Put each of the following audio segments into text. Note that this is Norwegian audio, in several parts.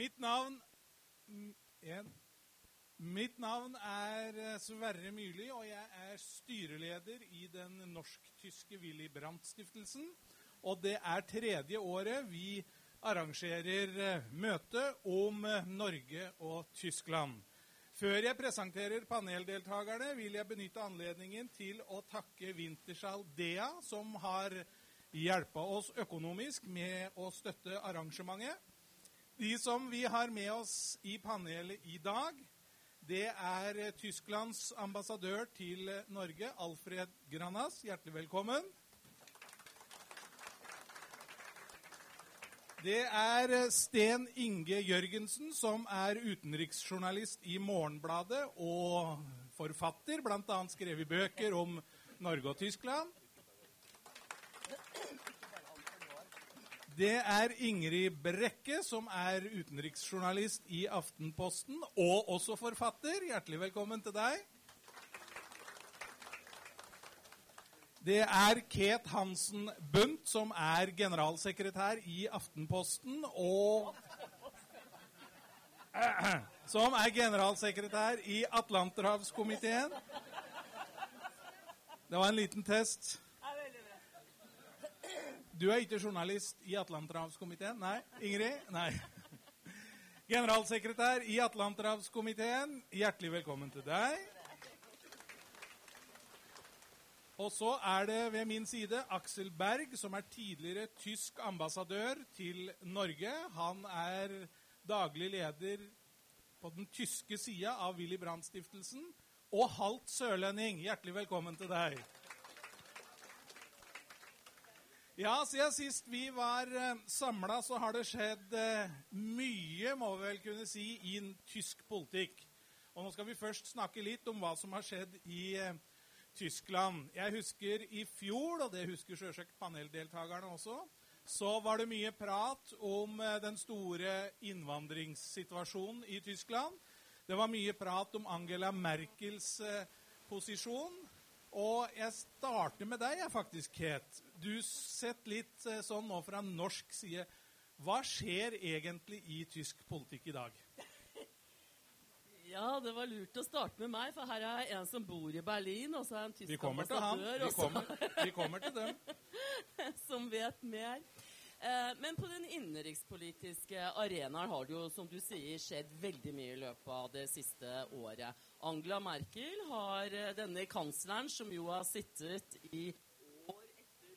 Mitt navn en. Mitt navn er eh, Sverre Myrli, og jeg er styreleder i den norsk-tyske Willy Brandt-stiftelsen. Og det er tredje året vi arrangerer eh, møte om eh, Norge og Tyskland. Før jeg presenterer paneldeltakerne, vil jeg benytte anledningen til å takke Wintershall Dea, som har hjelpa oss økonomisk med å støtte arrangementet. De som vi har med oss i panelet i dag, det er Tysklands ambassadør til Norge, Alfred Granas. Hjertelig velkommen. Det er Sten Inge Jørgensen, som er utenriksjournalist i Morgenbladet og forfatter, bl.a. skrevet bøker om Norge og Tyskland. Det er Ingrid Brekke, som er utenriksjournalist i Aftenposten og også forfatter. Hjertelig velkommen til deg. Det er Ket Hansen Bundt, som er generalsekretær i Aftenposten og Som er generalsekretær i Atlanterhavskomiteen. Det var en liten test. Du er ikke journalist i Atlanterhavskomiteen? Nei? Ingrid? Nei. Generalsekretær i Atlanterhavskomiteen, hjertelig velkommen til deg. Og så er det ved min side Aksel Berg, som er tidligere tysk ambassadør til Norge. Han er daglig leder på den tyske sida av Willy Brandt-stiftelsen. Og halvt sørlending. Hjertelig velkommen til deg. Ja, siden sist vi var eh, samla, så har det skjedd uh, mye, må vi vel kunne si, i tysk politikk. Og nå skal vi først snakke litt om hva som har skjedd i uh, Tyskland. Jeg husker i fjor, og det husker sjølsagt paneldeltakerne også, så var det mye prat om den store innvandringssituasjonen i Tyskland. Det var mye prat om Angela Merkels posisjon. Og jeg starter med deg, faktisk, Ket. Du sett litt eh, sånn nå fra norsk side. Hva skjer egentlig i tysk politikk i dag? Ja, det var lurt å starte med meg, for her er jeg en som bor i Berlin, og så er jeg en tysk vi kommer Til ham. Vi kommer, vi kommer til dem. som vet mer. Eh, men på den innenrikspolitiske arenaen har det jo, som du sier, skjedd veldig mye i løpet av det siste året. Angela Merkel har eh, denne kansleren, som jo har sittet i år etter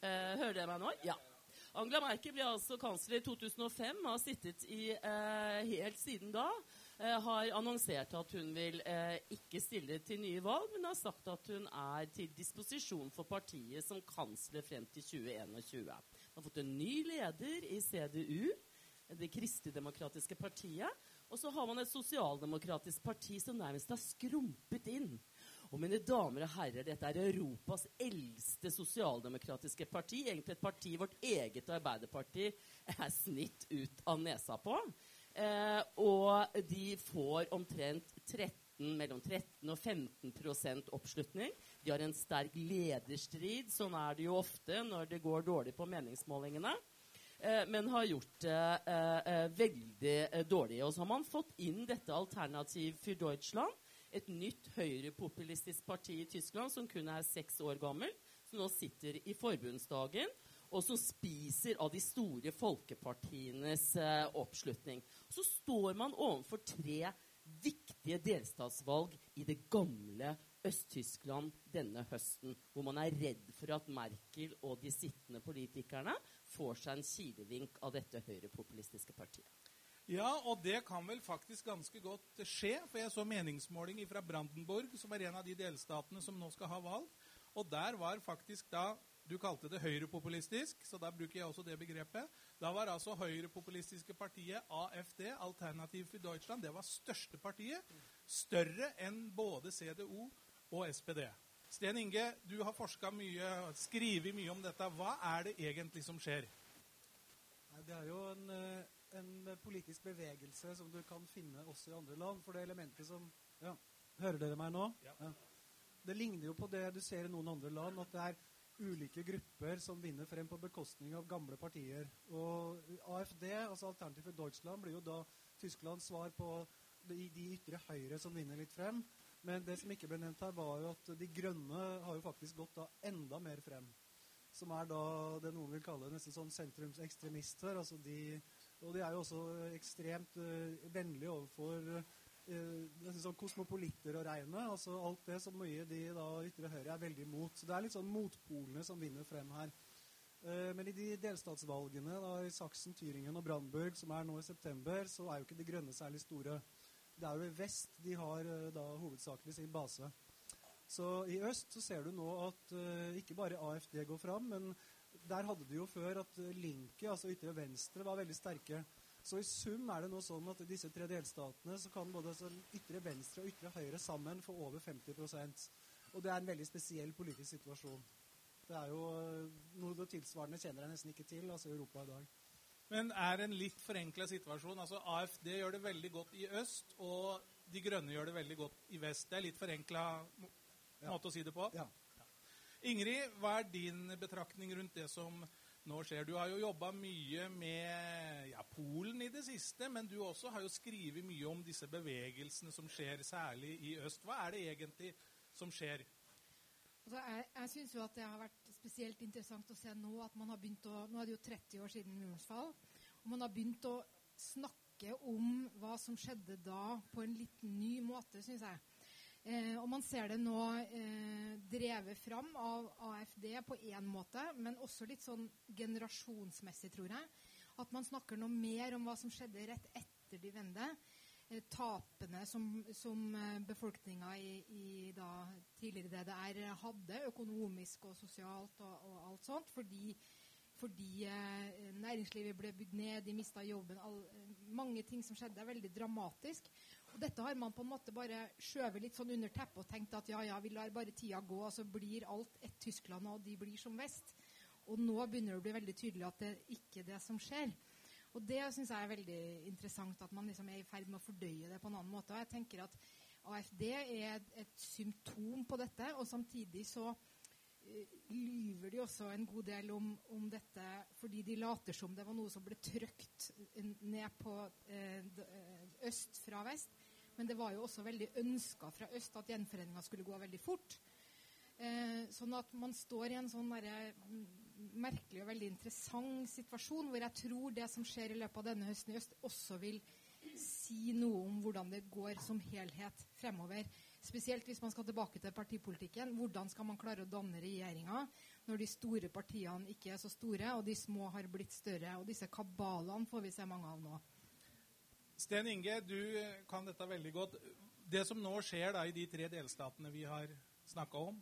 Eh, hører dere meg nå? Ja. Angela Merkel ble altså kansler i 2005, har sittet i eh, helt siden da. Eh, har annonsert at hun vil eh, ikke stille til nye valg, men har sagt at hun er til disposisjon for partiet som kansler frem til 2021. Hun har fått en ny leder i CDU, det kristendemokratiske partiet. Og så har man et sosialdemokratisk parti som nærmest har skrumpet inn. Og mine damer og herrer, dette er Europas eldste sosialdemokratiske parti. Egentlig et parti vårt eget Arbeiderparti er snitt ut av nesa på. Eh, og de får omtrent 13, mellom 13 og 15% oppslutning. De har en sterk lederstrid. Sånn er det jo ofte når det går dårlig på meningsmålingene. Eh, men har gjort det eh, eh, veldig eh, dårlig. Og så har man fått inn dette Alternativ for Deutschland et nytt høyrepopulistisk parti i Tyskland som kun er seks år gammel, som nå sitter i forbundsdagen, og som spiser av de store folkepartienes eh, oppslutning. Så står man overfor tre viktige delstatsvalg i det gamle Øst-Tyskland denne høsten, hvor man er redd for at Merkel og de sittende politikerne får seg en kilevink av dette høyrepopulistiske partiet. Ja, og det kan vel faktisk ganske godt skje. For jeg så meningsmåling fra Brandenburg, som er en av de delstatene som nå skal ha valg. Og der var faktisk da Du kalte det høyrepopulistisk, så da bruker jeg også det begrepet. Da var altså høyrepopulistiske partiet AFD, Alternativ for Deutschland, det var største partiet. Større enn både CDO og SPD. Sten Inge, du har forska mye, skrevet mye om dette. Hva er det egentlig som skjer? Det er jo en eh, en politisk bevegelse som du kan finne også i andre land. For det elementet som ja. Hører dere meg nå? Ja. ja. det ligner jo på det du ser i noen andre land, at det er ulike grupper som vinner frem på bekostning av gamle partier. Og AFD, altså Alternativ for Deutschland, blir jo da Tysklands svar på de, de ytre høyre som vinner litt frem. Men det som ikke ble nevnt her, var jo at de grønne har jo faktisk gått da enda mer frem. Som er da det noen vil kalle nesten sånn sentrumsekstremister. altså de og de er jo også ekstremt uh, vennlige overfor uh, sånn kosmopolitter å regne. altså Alt det som mye de da ytre høyre er veldig imot. Så det er litt sånn motpolene som vinner frem her. Uh, men i de delstatsvalgene da, i Saksen, Tyringen og Brandburg, som er nå i september, så er jo ikke De grønne særlig store. Det er jo i vest de har da hovedsakelig sin base. Så i øst så ser du nå at ikke bare AFD går fram, men der hadde du jo før at linket, altså ytre venstre, var veldig sterke. Så i sum er det nå sånn at i disse tre delstatene så kan både ytre venstre og ytre høyre sammen få over 50% Og det er en veldig spesiell politisk situasjon. Det er jo noe tilsvarende kjenner jeg nesten ikke til altså i Europa i dag. Men er en litt forenkla situasjon? Altså AFD gjør det veldig godt i øst, og De Grønne gjør det veldig godt i vest. Det er litt forenkla måte ja. å si det på? Ja. Ingrid, hva er din betraktning rundt det som nå skjer? Du har jo jobba mye med ja, Polen i det siste, men du også har jo skrevet mye om disse bevegelsene som skjer, særlig i øst. Hva er det egentlig som skjer? Altså, jeg jeg syns jo at det har vært spesielt interessant å se nå at man har begynt å Nå er det jo 30 år siden murens fall, og man har begynt å snakke om hva som skjedde da, på en litt ny måte, syns jeg. Eh, og man ser det nå eh, drevet fram av AFD på én måte, men også litt sånn generasjonsmessig, tror jeg. At man snakker noe mer om hva som skjedde rett etter de vende. Eh, tapene som, som eh, befolkninga i, i da, tidligere DDR hadde, økonomisk og sosialt og, og alt sånt, fordi, fordi eh, næringslivet ble bygd ned, de mista jobben all, Mange ting som skjedde, er veldig dramatisk. Og dette har man på en måte bare skjøvet litt sånn under teppet og tenkt at ja, ja, vi lar bare tida gå, og så blir alt ett Tyskland, og de blir som vest. Og nå begynner det å bli veldig tydelig at det ikke er det som skjer. Og det syns jeg er veldig interessant, at man liksom er i ferd med å fordøye det på en annen måte. Og jeg tenker at AFD er et, symptom på dette, og samtidig så uh, lyver de også en god del om, om, dette fordi de later som det var noe som ble trykt ned på uh, øst fra vest. Men det var jo også veldig ønska fra øst at gjenforeninga skulle gå veldig fort. Eh, sånn at man står i en sånn mm, merkelig og veldig interessant situasjon hvor jeg tror det som skjer i løpet av denne høsten i øst, også vil si noe om hvordan det går som helhet fremover. Spesielt hvis man skal tilbake til partipolitikken. Hvordan skal man klare å danne regjeringa når de store partiene ikke er så store, og de små har blitt større? Og disse kabalene får vi se mange av nå. Sten Inge, du kan dette veldig godt. Det som nå skjer da i de tre delstatene vi har snakka om,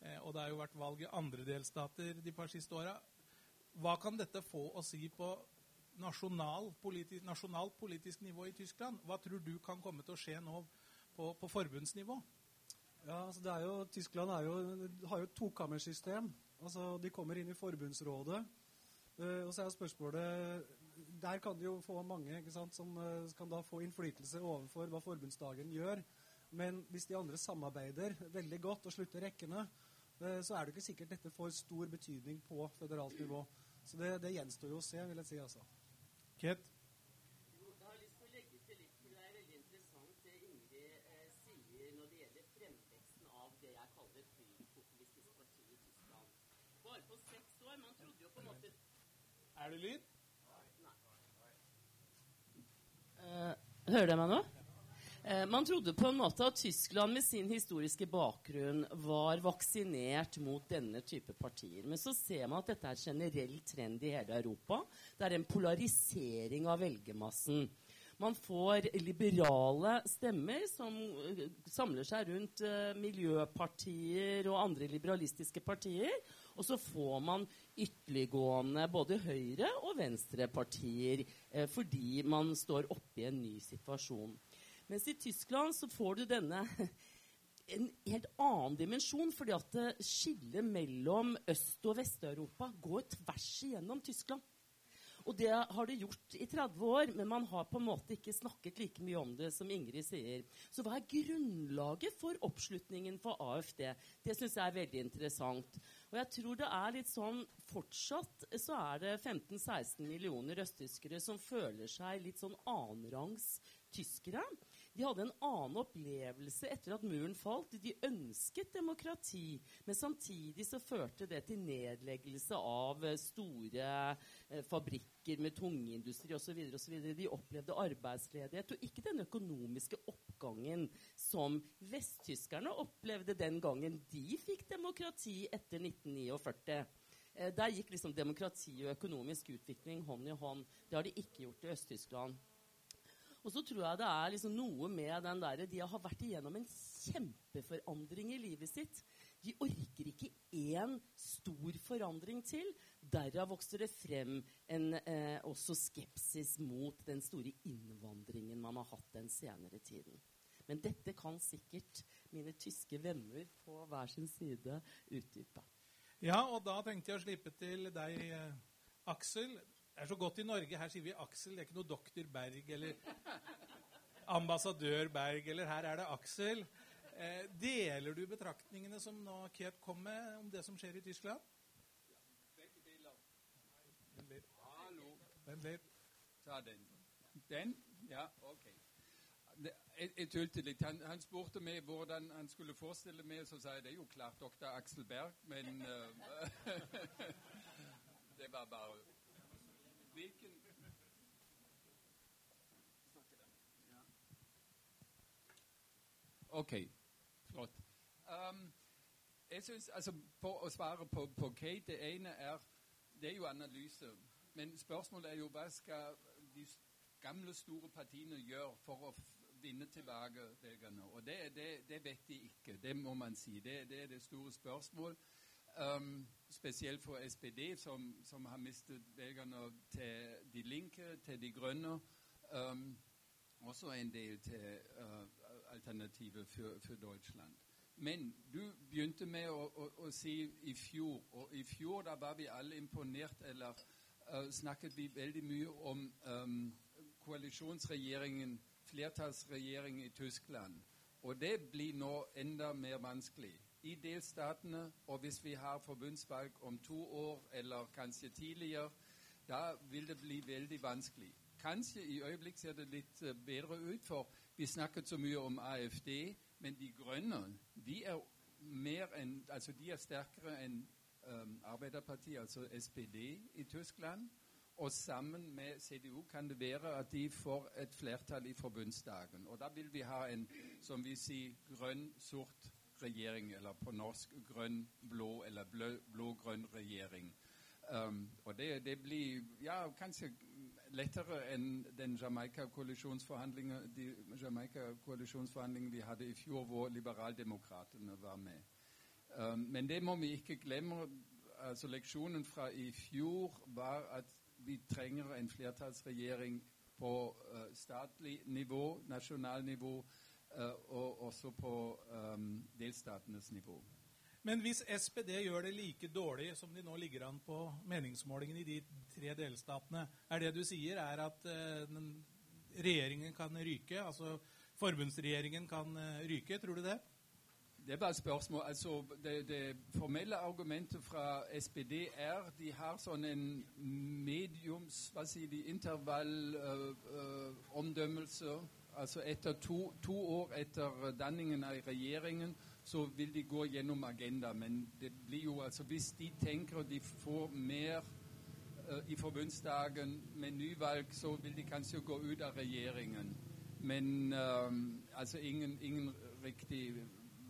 eh, og det har jo vært valg i andre delstater de par siste åra, hva kan dette få å si på nasjonalt politisk, nasjonal politisk nivå i Tyskland? Hva tror du kan komme til å skje nå på, på forbundsnivå? Ja, altså det er jo, Tyskland er jo, har jo et tokammersystem. Altså, de kommer inn i forbundsrådet. Uh, og så er spørsmålet der kan det jo få mange sant, som uh, kan da få innflytelse overfor hva forbundsdagen gjør. Men hvis de andre samarbeider veldig godt og slutter rekkene, uh, så er det ikke sikkert dette får stor betydning på føderalt nivå. Så det, det gjenstår jo å se, vil jeg si. altså. Ket? Er det lyd? Hører dere meg nå? Uh, man trodde på en måte at Tyskland med sin historiske bakgrunn var vaksinert mot denne type partier. Men så ser man at dette er en generell trend i hele Europa. Det er en polarisering av velgermassen. Man får liberale stemmer som uh, samler seg rundt miljøpartier og andre liberalistiske partier. Og så får man ytterliggående både høyre- og venstrepartier eh, fordi man står oppe i en ny situasjon. Mens i Tyskland så får du denne en helt annen dimensjon, fordi at skillet mellom Øst- og Vest-Europa går tvers igjennom Tyskland. Og det har det gjort i 30 år, men man har på en måte ikke snakket like mye om det som Ingrid sier. Så hva er grunnlaget for oppslutningen for AFD? Det syns jeg er veldig interessant. Og jeg tror det er litt sånn Fortsatt så er det 15-16 millioner østtyskere som føler seg litt sånn annenrangs tyskere. De hadde en annen opplevelse etter at muren falt. De ønsket demokrati, men samtidig så førte det til nedleggelse av eh, store eh, fabrikker med tungindustri osv. De opplevde arbeidsledighet og ikke den økonomiske oppgangen som vesttyskerne opplevde den gangen de fikk demokrati etter 1949. Eh, der gikk liksom demokrati og økonomisk utvikling hånd i hånd. Det har de ikke gjort i Øst-Tyskland. Og så tror jeg det er liksom noe med den der De har vært igjennom en kjempeforandring i livet sitt. De orker ikke én stor forandring til. Derav vokser det frem en eh, også skepsis mot den store innvandringen man har hatt den senere tiden. Men dette kan sikkert mine tyske venner på hver sin side utdype. Ja, og da tenkte jeg å slippe til deg, eh, Aksel. Det er så godt i Norge. Her sier vi Aksel. Det er ikke noe doktor Berg eller ambassadør Berg. eller Her er det Aksel. Eh, deler du betraktningene som nå Ket kom med om det som skjer i Tyskland? Litt. Vent litt. Ta den. Den? Ja, OK. Jeg, jeg tulte litt. Han, han, spurte meg hvordan han skulle forestille meg, så sa jeg det er jo klart doktor Aksel Berg, men uh, Det var bare Hvilken OK. Flott. Um, jeg synes, altså, på Å svare på, på Kate Det ene er Det er jo analyse. Men spørsmålet er jo hva skal de gamle, store partiene gjøre for å vinne tilbake velgerne? Og det, det, det, vet de ikke. Det må man si. Det, det er det store spørsmål. Um, spesielt for SPD, som, som, har mistet velgerne til De Linke, til De Grønne. Um, også en del til uh, Alternativet for, for, Deutschland. Men du begynte med å, å, å, si i fjor, og i fjor da var vi alle imponert, eller uh, snakket vi veldig mye om um, koalisjonsregjeringen, flertallsregjeringen i Tyskland. Og det blir nå enda mer vanskelig i delstatene. Og hvis vi har forbundsvalg om to år, eller kanskje tidligere, da vil det bli veldig vanskelig. Kanskje i øyeblikk ser det litt uh, bedre ut, for vi snakket så mye om AFD. Men De grønne de er, en, altså de er sterkere enn um, Arbeiderpartiet, altså SPD, i Tyskland. Og sammen med CDU kan det være at de får et flertall i forbundsdagen. Og da vil vi ha en som vi sier, grønn-sort regjering, eller på norsk grønn-blå eller blå-grønn regjering. Um, og det, det, blir ja, kanskje lettere enn den Jamaica-koalisjonsforhandlingen de Jamaica vi hadde i fjor, hvor liberaldemokratene var med. Men det må vi ikke glemme. altså Leksjonen fra i fjor var at vi trenger en flertallsregjering på uh, statlig nivå, nasjonalnivå, uh, og også på delstatenes nivå. Men hvis SPD gjør det like dårlig som de nå ligger an på meningsmålingene i de tre delstatene, er det du sier, er at uh, regjeringen kan ryke? Altså forbundsregjeringen kan uh, ryke? Tror du det? Det er bare et spørsmål. Altså, det, det, formelle argumentet fra SPD er de har sånn en mediums hva sier de, intervallomdømmelse. Uh, altså etter to, to, år etter danningen av regjeringen så vil de gå gjennom agenda. Men det blir jo altså hvis de tenker de får mer i forbundsdagen med nyvalg, så vil de kanskje gå ut av regjeringen. Men altså ingen, ingen riktig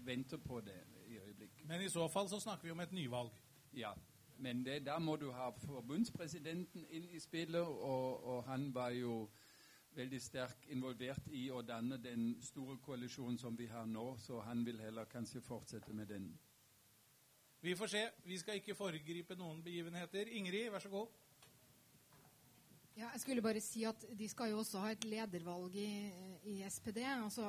venter på det i øyeblikket. Men i så fall så snakker vi om et nyvalg? Ja. Men det, da må du ha forbundspresidenten inn i spillet, og, og han var jo veldig sterkt involvert i å danne den store koalisjonen som vi har nå, så han vil heller kanskje fortsette med den. Vi får se. Vi skal ikke foregripe noen begivenheter. Ingrid, vær så god. Ja, jeg skulle bare si at De skal jo også ha et ledervalg i, i SPD. altså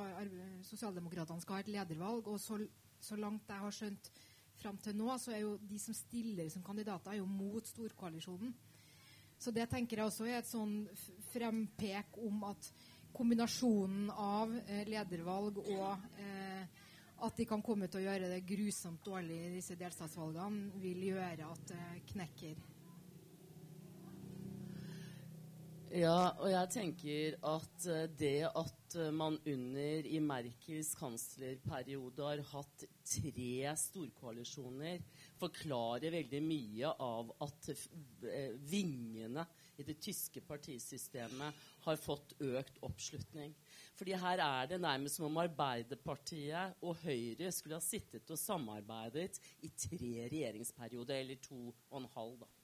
Sosialdemokratene skal ha et ledervalg. og så, så, langt jeg har skjønt fram til nå, så er jo de som stiller som kandidater, er jo mot storkoalisjonen. Så det tenker jeg også er et sånn frempek om at kombinasjonen av eh, ledervalg og eh, at de kan komme til å gjøre det grusomt dårlig i disse delstatsvalgene, vil gjøre at det knekker. Ja, og jeg tenker at uh, det at uh, man under i Merkels kanslerperiode har hatt tre storkoalisjoner, forklarer veldig mye av at uh, vingene i det tyske partisystemet har fått økt oppslutning. Fordi her er det nærmest som om Arbeiderpartiet og Høyre skulle ha sittet og samarbeidet i tre regjeringsperioder, eller to og en halv. da.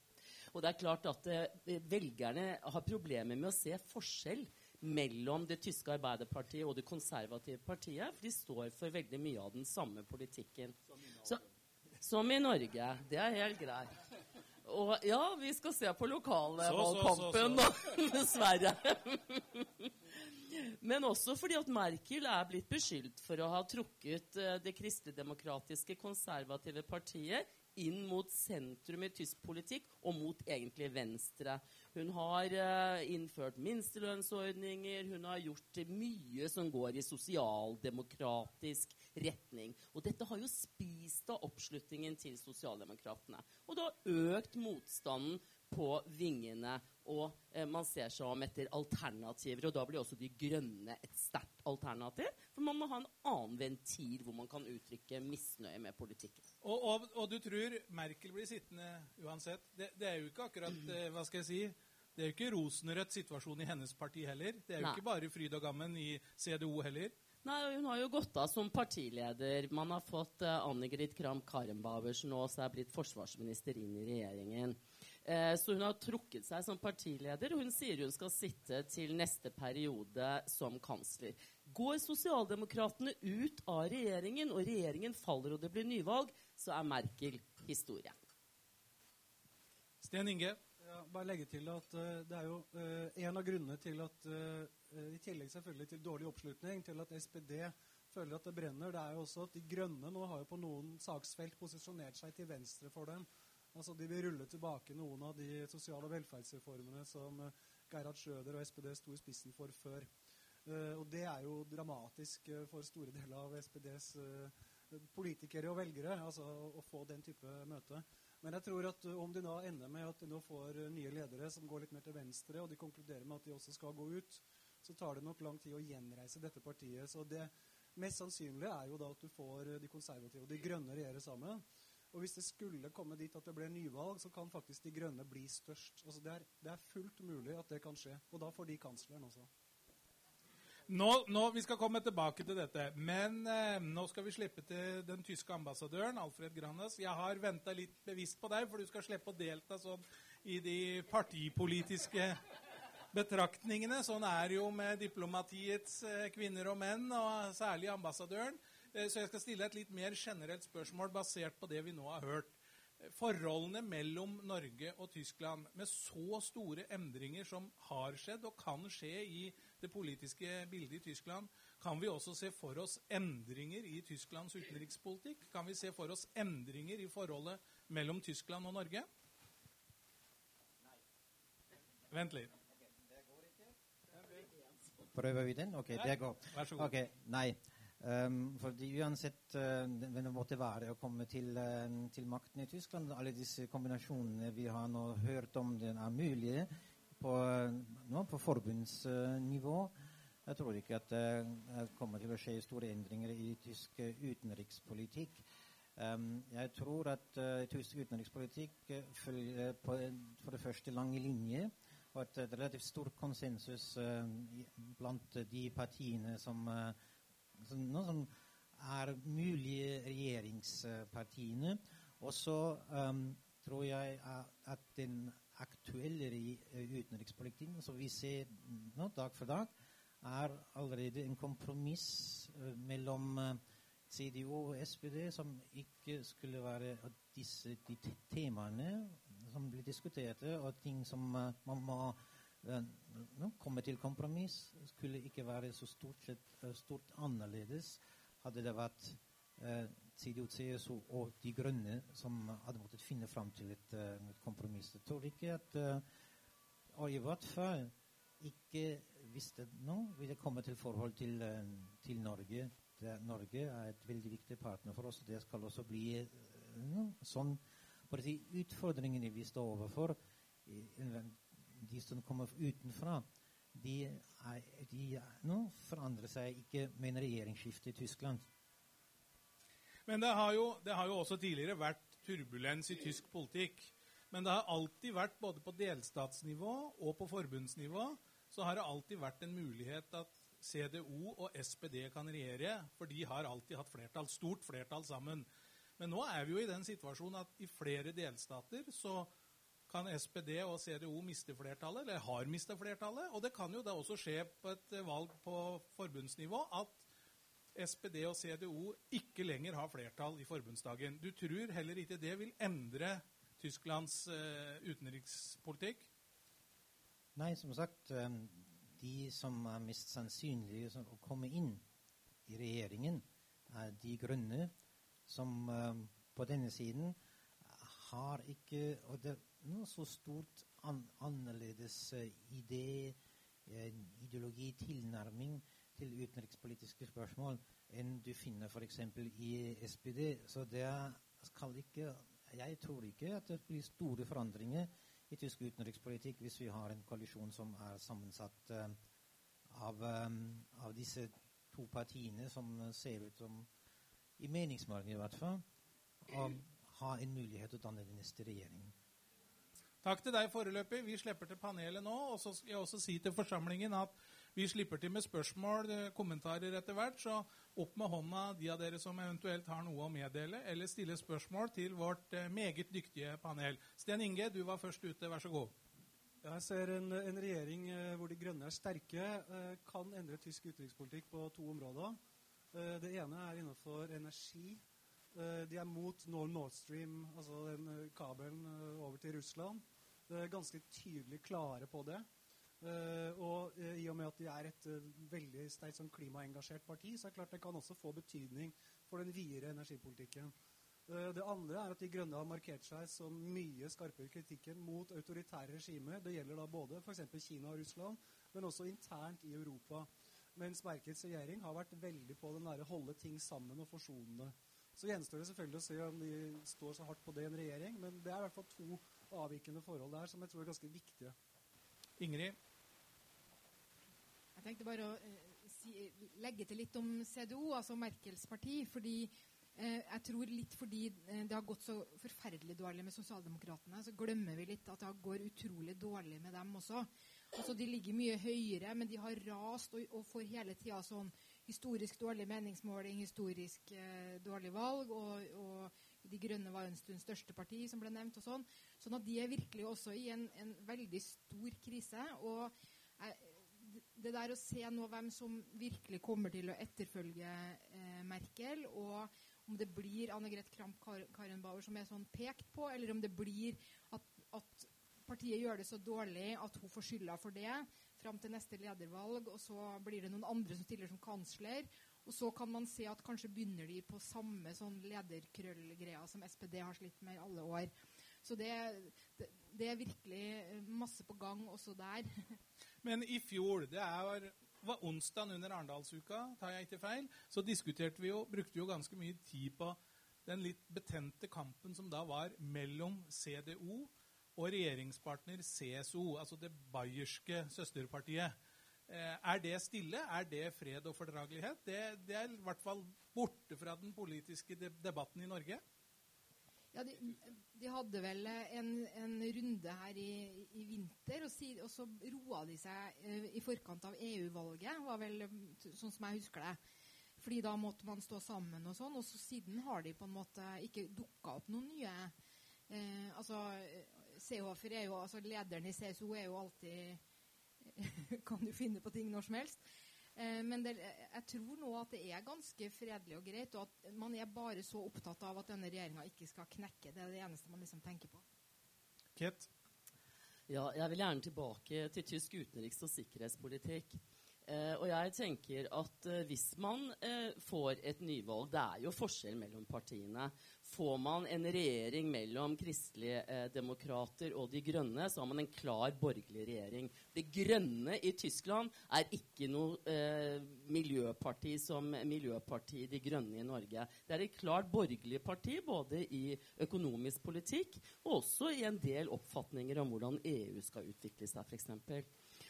Og det er klart at eh, velgerne har problemer med å se forskjell mellom det tyske Arbeiderpartiet og det konservative partiet. For de står for veldig mye av den samme politikken. Så, som i Norge. Det er helt greit. Og ja, vi skal se på lokalvalgkampen dessverre. Men også fordi at Merkel er blitt beskyldt for å ha trukket det det kristendemokratiske konservative partiet inn mot sentrum i tysk politikk og mot egentlig Venstre. Hun har uh, innført minstelønnsordninger, hun har gjort mye som går i sosialdemokratisk retning. Og dette har jo spist av oppslutningen til sosialdemokratene. Og det har økt motstanden på vingene. Og eh, man ser seg om etter alternativer. Og da blir også De grønne et sterkt alternativ. For man må ha en annen ventil hvor man kan uttrykke misnøye med politikken. Og, og, og du tror Merkel blir sittende uansett? Det, det, er jo ikke akkurat eh, Hva skal jeg si? Det er jo ikke rosenrødt situasjon i hennes parti heller. Det er jo Nei. ikke bare fryd og gammen i CDO heller. Nei, Hun har jo gått av som partileder. Man har fått uh, Anne-Grit Kram Karenbauer, som nå også er blitt forsvarsminister, inn i regjeringen. Eh, så hun har trukket seg som partileder, og hun sier hun skal sitte til neste periode som kansler. Går sosialdemokratene ut av regjeringen, og regjeringen faller og det blir nyvalg, så er Merkel historie. Sten Inge? Ja, bare legge til at uh, Det er jo uh, en av grunnene til at uh, I tillegg selvfølgelig til dårlig oppslutning, til at SPD føler at det brenner, det er jo også at De Grønne nå har jo på noen saksfelt posisjonert seg til venstre for dem. Altså, de vil rulle tilbake noen av de sosiale velferdsreformene som uh, Gerhard Schrøder og SPD sto i spissen for før. Uh, og det er jo dramatisk uh, for store deler av SPDs politikere og velgere altså, å få den type møte. Men jeg tror at om de da ender med at de nå får nye ledere som går litt mer til venstre, og de konkluderer med at de også skal gå ut, så tar det nok lang tid å gjenreise dette partiet. Så det mest sannsynlige er jo da at du får de konservative og de grønne regjere sammen. Og hvis det skulle komme dit at det blir nyvalg, så kan faktisk De Grønne bli størst. Altså det, er, det, er, fullt mulig at det kan skje. Og da får de kansleren også. Nå, nå, Vi skal komme tilbake til dette, men eh, nå skal vi slippe til den tyske ambassadøren, Alfred Grannes. Jeg har venta litt bevisst på deg, for du skal slippe å delta sånn i de partipolitiske betraktningene. Sånn er det jo med diplomatiets eh, kvinner og menn, og særlig ambassadøren. Eh, så jeg skal stille et litt mer generelt spørsmål basert på det vi nå har hørt. Forholdene mellom Norge og Tyskland, med så store endringer som har skjedd og kan skje i det politiske bildet i Tyskland, kan vi også se for oss endringer i Tysklands utenrikspolitikk? Kan vi se for oss endringer i forholdet mellom Tyskland og Norge? Nei. Vent litt. Prøver vi den? Ok, det går. Vær så god. Okay, nei. Um, fordi uansett uh, hvem det måtte være å komme til, uh, til, makten i Tyskland, alle disse kombinasjonene vi har nå hørt om, den er mulige på, nå, på forbundsnivå. Jeg tror ikke at det kommer til å skje store endringer i tysk utenrikspolitikk. Um, jeg tror at uh, tysk utenrikspolitikk følger på, for det første lange linjer og at det er relativt stor konsensus blant de partiene som uh, noe som er mulige regjeringspartiene. Og så um, tror jeg at den aktuelle utenrikspolitikken som vi ser nå, dag for dag, er allerede en kompromiss uh, mellom uh, CDO og SPD, som ikke skulle være disse de temaene som blir diskutert, og ting som man må komme til kompromiss skulle ikke være så stort, sett, eh, stort annerledes hadde det vært eh, CDO, CSO og De Grønne som hadde måttet finne fram til et, uh, et kompromiss. Jeg tror ikke at og i hvert fall ikke visste nå vil det komme til forhold til, eh, til Norge. Det, Norge er et veldig viktig partner for oss. Det skal også bli eh, no, sånn for de utfordringene vi står overfor, eh, de som kommer utenfra, de, er, de nå forandrer seg ikke med en regjeringsskifte i Tyskland. Men det har, jo, det har jo også tidligere vært turbulens i tysk politikk. Men det har alltid vært, både på delstatsnivå og på forbundsnivå, så har det alltid vært en mulighet at CDO og SPD kan regjere, for de har alltid hatt flertall, stort flertall sammen. Men nå er vi jo i den situasjonen at i flere delstater så kan SPD og CDO miste flertallet, eller har mista flertallet. Og det kan jo da også skje på et valg på forbundsnivå at SPD og CDO ikke lenger har flertall i forbundsdagen. Du tror heller ikke det vil endre Tysklands uh, utenrikspolitikk? Nei, som sagt, um, de som er mest sannsynlige å komme inn i regjeringen, er de grønne, som på denne siden har ikke og det noe så stort an annerledes uh, idé, uh, ideologi, tilnærming til utenrikspolitiske spørsmål enn du finner f.eks. i SPD. Så det skal ikke Jeg tror ikke at det blir store forandringer i tysk utenrikspolitikk hvis vi har en koalisjon som er sammensatt uh, av, av, disse to partiene som ser ut som, i meningsmålingene i hvert fall, å ha en mulighet til å danne den neste regjeringen. Takk til deg foreløpig. Vi slipper til panelet nå. Og så skal jeg også si til forsamlingen at vi slipper til med spørsmål, eh, kommentarer etter hvert. Så opp med hånda de av dere som eventuelt har noe å meddele, eller stille spørsmål til vårt eh, meget dyktige panel. Sten Inge, du var først ute. Vær så god. Jeg ser en, en regjering eh, hvor de grønne er sterke, kan endre tysk utenrikspolitikk på to områder. Det ene er innenfor energi. De er mot Nord Stream, altså den kabelen over til Russland. Ganske tydelig klare på det. Og I og med at de er et veldig sterkt sånn, klimaengasjert parti, så er det klart det kan også få betydning for den videre energipolitikken. det andre er at De Grønne har markert seg som mye skarpere kritikken mot autoritære regimer. Det gjelder da både f.eks. Kina og Russland, men også internt i Europa. Mens Merkels regjering har vært veldig på den der holde ting sammen og forsonende. Så gjenstår det selvfølgelig å se om de står så hardt på det i en regjering, men det er i hvert fall to avvikende forhold der som jeg tror er ganske viktige. Ingrid? Jeg tenkte bare å uh, si, legge til litt om CDO, altså Merkels parti. fordi uh, jeg tror litt fordi uh, det har gått så forferdelig dårlig med Sosialdemokratene, så glemmer vi litt at det går utrolig dårlig med dem også. Altså, de ligger mye høyere, men de har rast og, og får hele tida sånn historisk dårlig meningsmåling, historisk dårlig valg. og, og de Grønne var en stund største parti, som ble nevnt. og Sånn Sånn at de er virkelig også i en, en veldig stor krise. og eh, det der å se nå hvem som virkelig kommer til å etterfølge eh, Merkel, og om det blir Anne Greth Kramp-Karrenbauer som er sånn pekt på, eller om det blir at, at, partiet gjør det så dårlig at hun får skylda for det fram til neste ledervalg, og så blir det noen andre som stiller som kansler. Og så kan man se at kanskje begynner de på samme sånn lederkrøllgreia som SPD har slitt med i alle år. Så det, det, det er virkelig masse på gang også der. Men i fjor, det er, var onsdag under Arendalsuka, tar jeg ikke feil, så diskuterte vi jo, brukte vi jo ganske mye tid på den litt betente kampen som da var mellom CDO og regjeringspartner CSO, altså det bayerske søsterpartiet. Eh, er det stille? Er det fred og fordragelighet? Det, det er i hvert fall borte fra den politiske debatten i Norge. Ja, de, de, hadde vel en, en runde her i, i vinter, og, si, og, så roa de seg uh, i forkant av EU-valget, var vel sånn som jeg husker det. Fordi da måtte man stå sammen og sånn. Og så siden har de på en måte ikke dukka opp noen nye eh, Altså, Seehofer er jo altså Lederen i CSO er jo alltid Kan du finne på ting når som helst. Eh, men det, jeg tror nå at det er ganske fredelig og greit, og at man er bare så opptatt av at denne regjeringa ikke skal knekke. Det er det eneste man liksom tenker på. Kett? Ja, jeg vil gjerne tilbake til tysk utenriks- og sikkerhetspolitikk. Eh, og jeg tenker at eh, hvis man eh, får et nyvalg Det er jo forskjell mellom partiene. Får man en regjering mellom kristelige eh, demokrater og De grønne, så har man en klar borgerlig regjering. De grønne i Tyskland er ikke noe eh, miljøparti som Miljøpartiet De grønne i Norge. Det er et klart borgerlig parti både i økonomisk politikk og også i en del oppfatninger om hvordan EU skal utvikle seg, f.eks.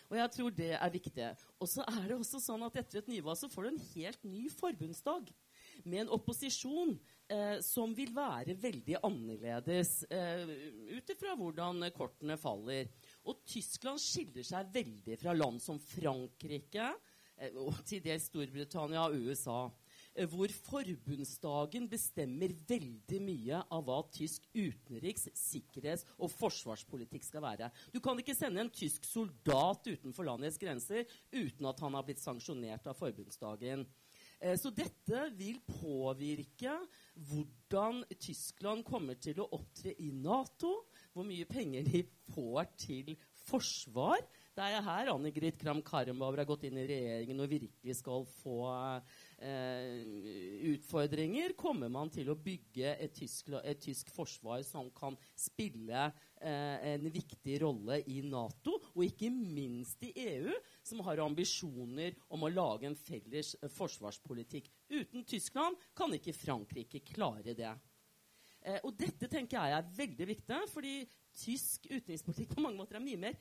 Og jeg tror det er viktig. Og så er det også sånn at etter et nyvalg så får du en helt ny forbundsdag. Med en opposisjon eh, som vil være veldig annerledes eh, ut ifra hvordan kortene faller. Og Tyskland skiller seg veldig fra land som Frankrike, eh, og til dels Storbritannia og USA. Eh, hvor forbundsdagen bestemmer veldig mye av hva tysk utenriks-, sikkerhets- og forsvarspolitikk skal være. Du kan ikke sende en tysk soldat utenfor landets grenser uten at han har blitt sanksjonert av forbundsdagen. Eh, så dette vil påvirke hvordan Tyskland kommer til å opptre i Nato, hvor mye penger de får til forsvar. Det er her Anne Grit Kram Karrenbauer har gått inn i regjeringen og virkelig skal få eh, utfordringer, kommer man til å bygge et tysk, et tysk forsvar som kan spille eh, en viktig rolle i Nato, og ikke minst i EU, som har ambisjoner om å lage en felles eh, forsvarspolitikk. Uten Tyskland kan ikke Frankrike klare det. Eh, og dette tenker jeg er veldig viktig, fordi tysk utenrikspolitikk på mange måter er mye mer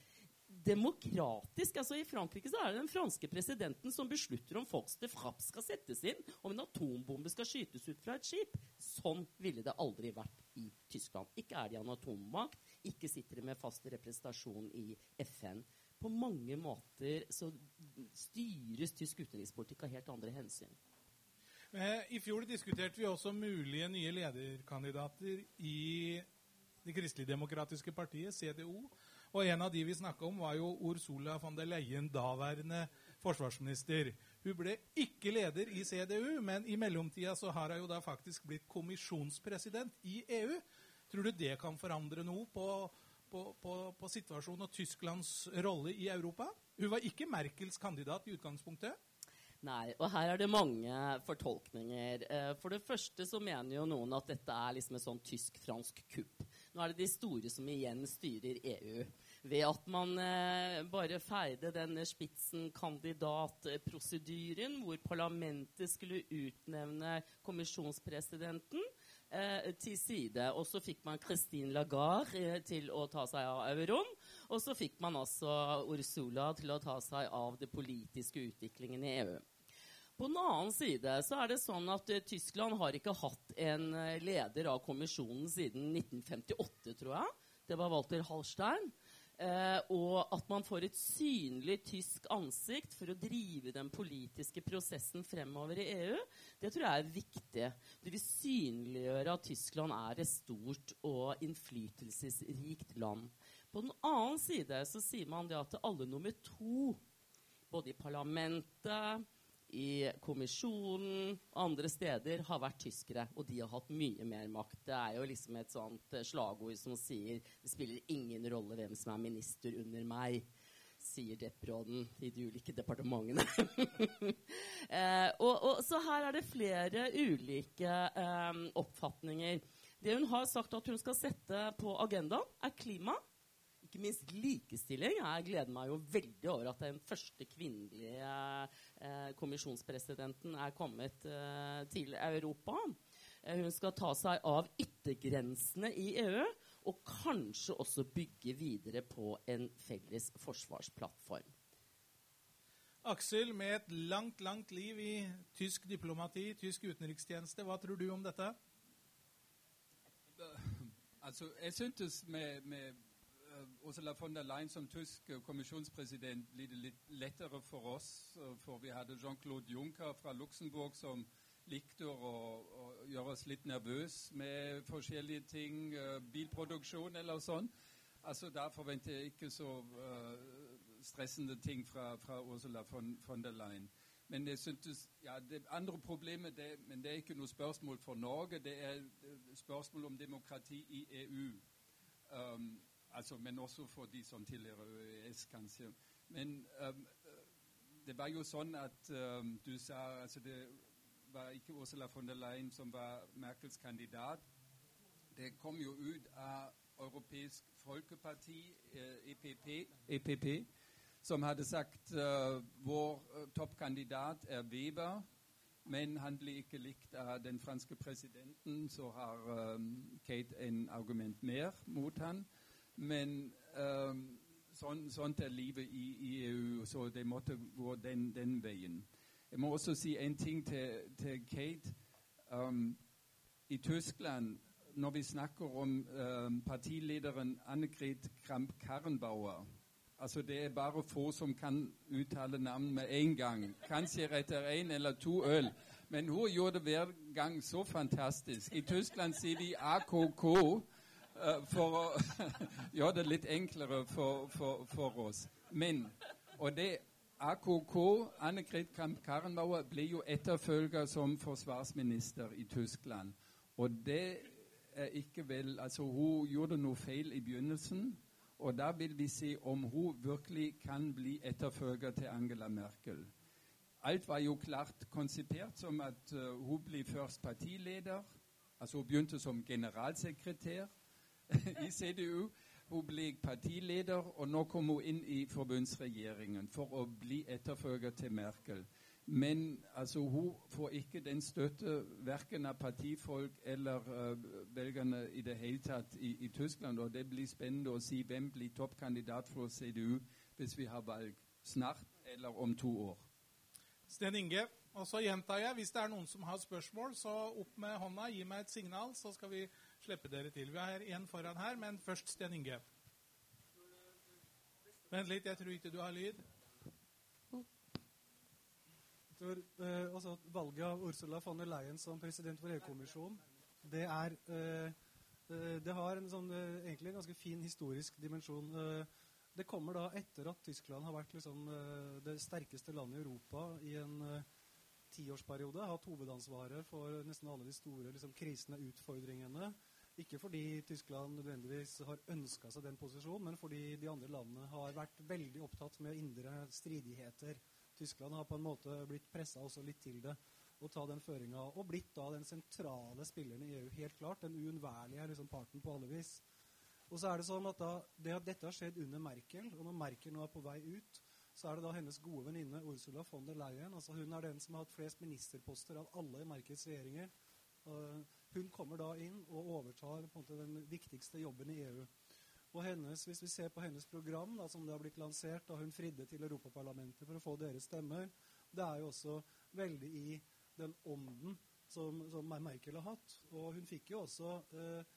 demokratisk. altså I Frankrike så er det den franske presidenten som beslutter om folks de frapp skal settes inn, om en atombombe skal skytes ut fra et skip. Sånn ville det aldri vært i Tyskland. Ikke er de en atommakt, ikke sitter de med fast representasjon i FN. På mange måter så styres tysk utenrikspolitikk av helt andre hensyn. Eh, I fjor diskuterte vi også mulige nye lederkandidater i Det kristeligdemokratiske partiet, CDO. Og en av de vi snakka om, var jo Ursula von der Leyen, daværende forsvarsminister. Hun ble ikke leder i CDU, men i mellomtida så har hun jo da faktisk blitt kommisjonspresident i EU. Tror du det kan forandre noe på, på, på, på situasjonen og Tysklands rolle i Europa? Hun var ikke Merkels kandidat i utgangspunktet. Nei, og her er det mange fortolkninger. Eh, for det første så mener jo noen at dette er liksom et sånn tysk-fransk kupp. Nå er det de store som igjen styrer EU. Ved at man eh, bare feide denne spitsenkandidatprosedyren hvor parlamentet skulle utnevne kommisjonspresidenten eh, til side. Og så fikk man Christine Lagarde eh, til å ta seg av euroen. Og så fikk man altså Ursula til å ta seg av det politiske utviklingen i EU. På den annen side så er det sånn at uh, Tyskland har ikke hatt en uh, leder av kommisjonen siden 1958, tror jeg. Det var Walter Hallstein. Uh, og at man får et synlig tysk ansikt for å drive den politiske prosessen fremover i EU, det tror jeg er viktig. Det vil synliggjøre at Tyskland er et stort og innflytelsesrikt land. På den annen side så sier man det at alle nummer to, både i parlamentet i kommisjonen og andre steder har vært tyskere, og de har hatt mye mer makt. Det er jo liksom et sånt eh, slagord som sier det spiller ingen rolle hvem som er minister under meg, sier deppråden i de ulike departementene. eh, og, og, så her er det flere ulike eh, oppfatninger. Det hun har sagt at hun skal sette på agendaen, er klima ikke minst likestilling. Jeg gleder meg jo veldig over at den første kvinnelige eh, kommisjonspresidenten er kommet eh, til Europa. Eh, hun skal ta seg av yttergrensene i EU, og kanskje også bygge videre på en felles forsvarsplattform. Aksel, med et langt, langt liv i tysk diplomati, tysk utenrikstjeneste, hva tror du om dette? Altså, jeg syntes med, med Ursula von der Leyen som tysk kommisjonspresident blir det litt lettere for oss. For vi hadde Jean-Claude Juncker fra Luxembourg som likte å, å, gjøre oss litt nervøse med forskjellige ting. bilproduksjon eller sånn. Altså, Da forventer jeg ikke så uh, stressende ting fra, fra Ursula von, von, der Leyen. Men jeg syntes, ja, det andre problemet det, men det er ikke noe spørsmål for Norge. Det er spørsmål om demokrati i EU. Um, altså, men også for de som tilhører EØS, kanskje. Men um, det var jo sånn at um, du sa altså Det var ikke Ursula von der Leyen som var Merkels kandidat. Det kom jo ut av Europeisk Folkeparti, eh, EPP, EPP, som hadde sagt uh, vår toppkandidat er Weber. Men han blir ikke likt av den franske presidenten, så har um, Kate en argument mer mot han. Men um, sånn, sånt er livet i, i, EU, så det måtte gå den, den, veien. Jeg må også si en ting til, til Kate. Um, I Tyskland, når vi snakker om um, partilederen Annegret Kramp-Karrenbauer Altså, det er bare få som kan uttale navn med en gang. Kanskje etter en eller to øl. Men hun gjorde det hver gang så fantastisk. I Tyskland sier de AKK for å gjøre det litt enklere for, for, for oss. Men Og det AKK, Annegret Kramp-Karrenbauer, ble jo etterfølger som forsvarsminister i Tyskland. Og det er ikke vel Altså, hun gjorde noe feil i begynnelsen. Og da vil vi se om hun virkelig kan bli etterfølger til Angela Merkel. Alt var jo klart konsipert som at uh, hun blir først partileder. Altså Hun begynte som generalsekretær i CDU. Hun ble partileder, og nå kom hun inn i forbundsregjeringen for å bli etterfølger til Merkel. Men altså, hun får ikke den støtte verken av partifolk eller uh, velgerne i det hele tatt i, i, Tyskland. Og det blir spennende å si hvem blir toppkandidat for CDU hvis vi har valg snart eller om to år. Sten Inge, og så gjentar jeg, hvis det er noen som har spørsmål, så opp med hånda, gi meg et signal, så skal vi slippe dere til. Vi har en foran her, men først Sten Inge. Vent litt, jeg tror ikke du har lyd tror, eh, altså, Valget av Ursula von der Leyen som president for EU-kommisjonen, det er eh, eh, Det har en sånn, eh, egentlig en ganske fin historisk dimensjon. Eh, det kommer da etter at Tyskland har vært liksom, det sterkeste landet i Europa i en tiårsperiode. Hatt hovedansvaret for nesten alle de store liksom, krisene, utfordringene. Ikke fordi Tyskland nødvendigvis har ønska seg den posisjonen, men fordi de andre landene har vært veldig opptatt med indre stridigheter. Tyskland har på en måte blitt pressa også litt til det å ta den føringa. Og blitt da den sentrale spilleren i EU, helt klart. Den uunnværlige liksom, parten på alle vis. Og så er det sånn at da, det at dette har skjedd under Merkel, og når Merkel nå er på vei ut, så er det da hennes gode venninne Ursula von der Leyen. altså Hun er den som har hatt flest ministerposter av alle i Merkels regjeringer. Uh, hun kommer da inn og overtar måte den viktigste jobben i EU. Og hennes, Hvis vi ser på hennes program, da, som det har blitt lansert da hun fridde til Europaparlamentet for å få deres stemmer, det er jo også veldig i den ånden som, som Merkel har hatt. Og hun fikk jo også eh,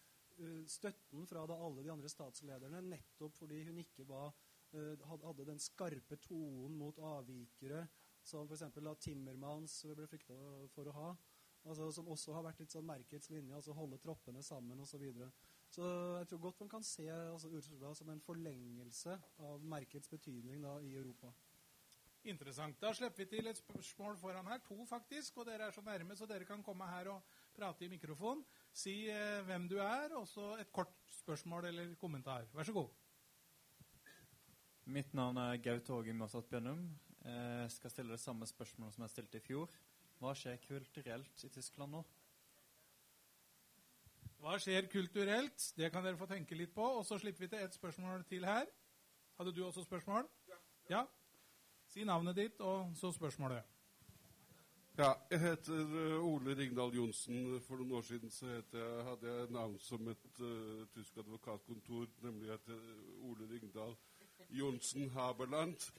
støtten fra da alle de andre statslederne nettopp fordi hun ikke var, eh, hadde den skarpe tonen mot avvikere som f.eks. Timmermans ble frykta for å ha. Altså, som også har vært litt sånn Merkels linje, altså holde troppene sammen osv. Så, videre. Så jeg tror godt man kan se altså, Ursula som en forlengelse av merkets betydning da, i Europa. Interessant. Da slipper vi til et spørsmål foran her. To, faktisk. Og dere er så nærme, så dere kan komme her og prate i mikrofon. Si eh, hvem du er, og så et kort spørsmål eller kommentar. Vær så god. Mitt navn er Gaute Åge Mjåsat Bjønnum. Jeg skal stille det samme spørsmålet som jeg stilte i fjor. Hva skjer kulturelt i Tyskland nå? Hva skjer kulturelt? Det kan dere få tenke litt på. Og så slipper vi til et spørsmål til her. Hadde du også spørsmål? Ja. Si navnet ditt, og så spørsmålet. Ja, jeg heter eh, Ole Ringdal Johnsen. For noen år siden jeg, hadde jeg navn som et uh, tysk advokatkontor, nemlig at Ole Ringdal Johnsen Haberland.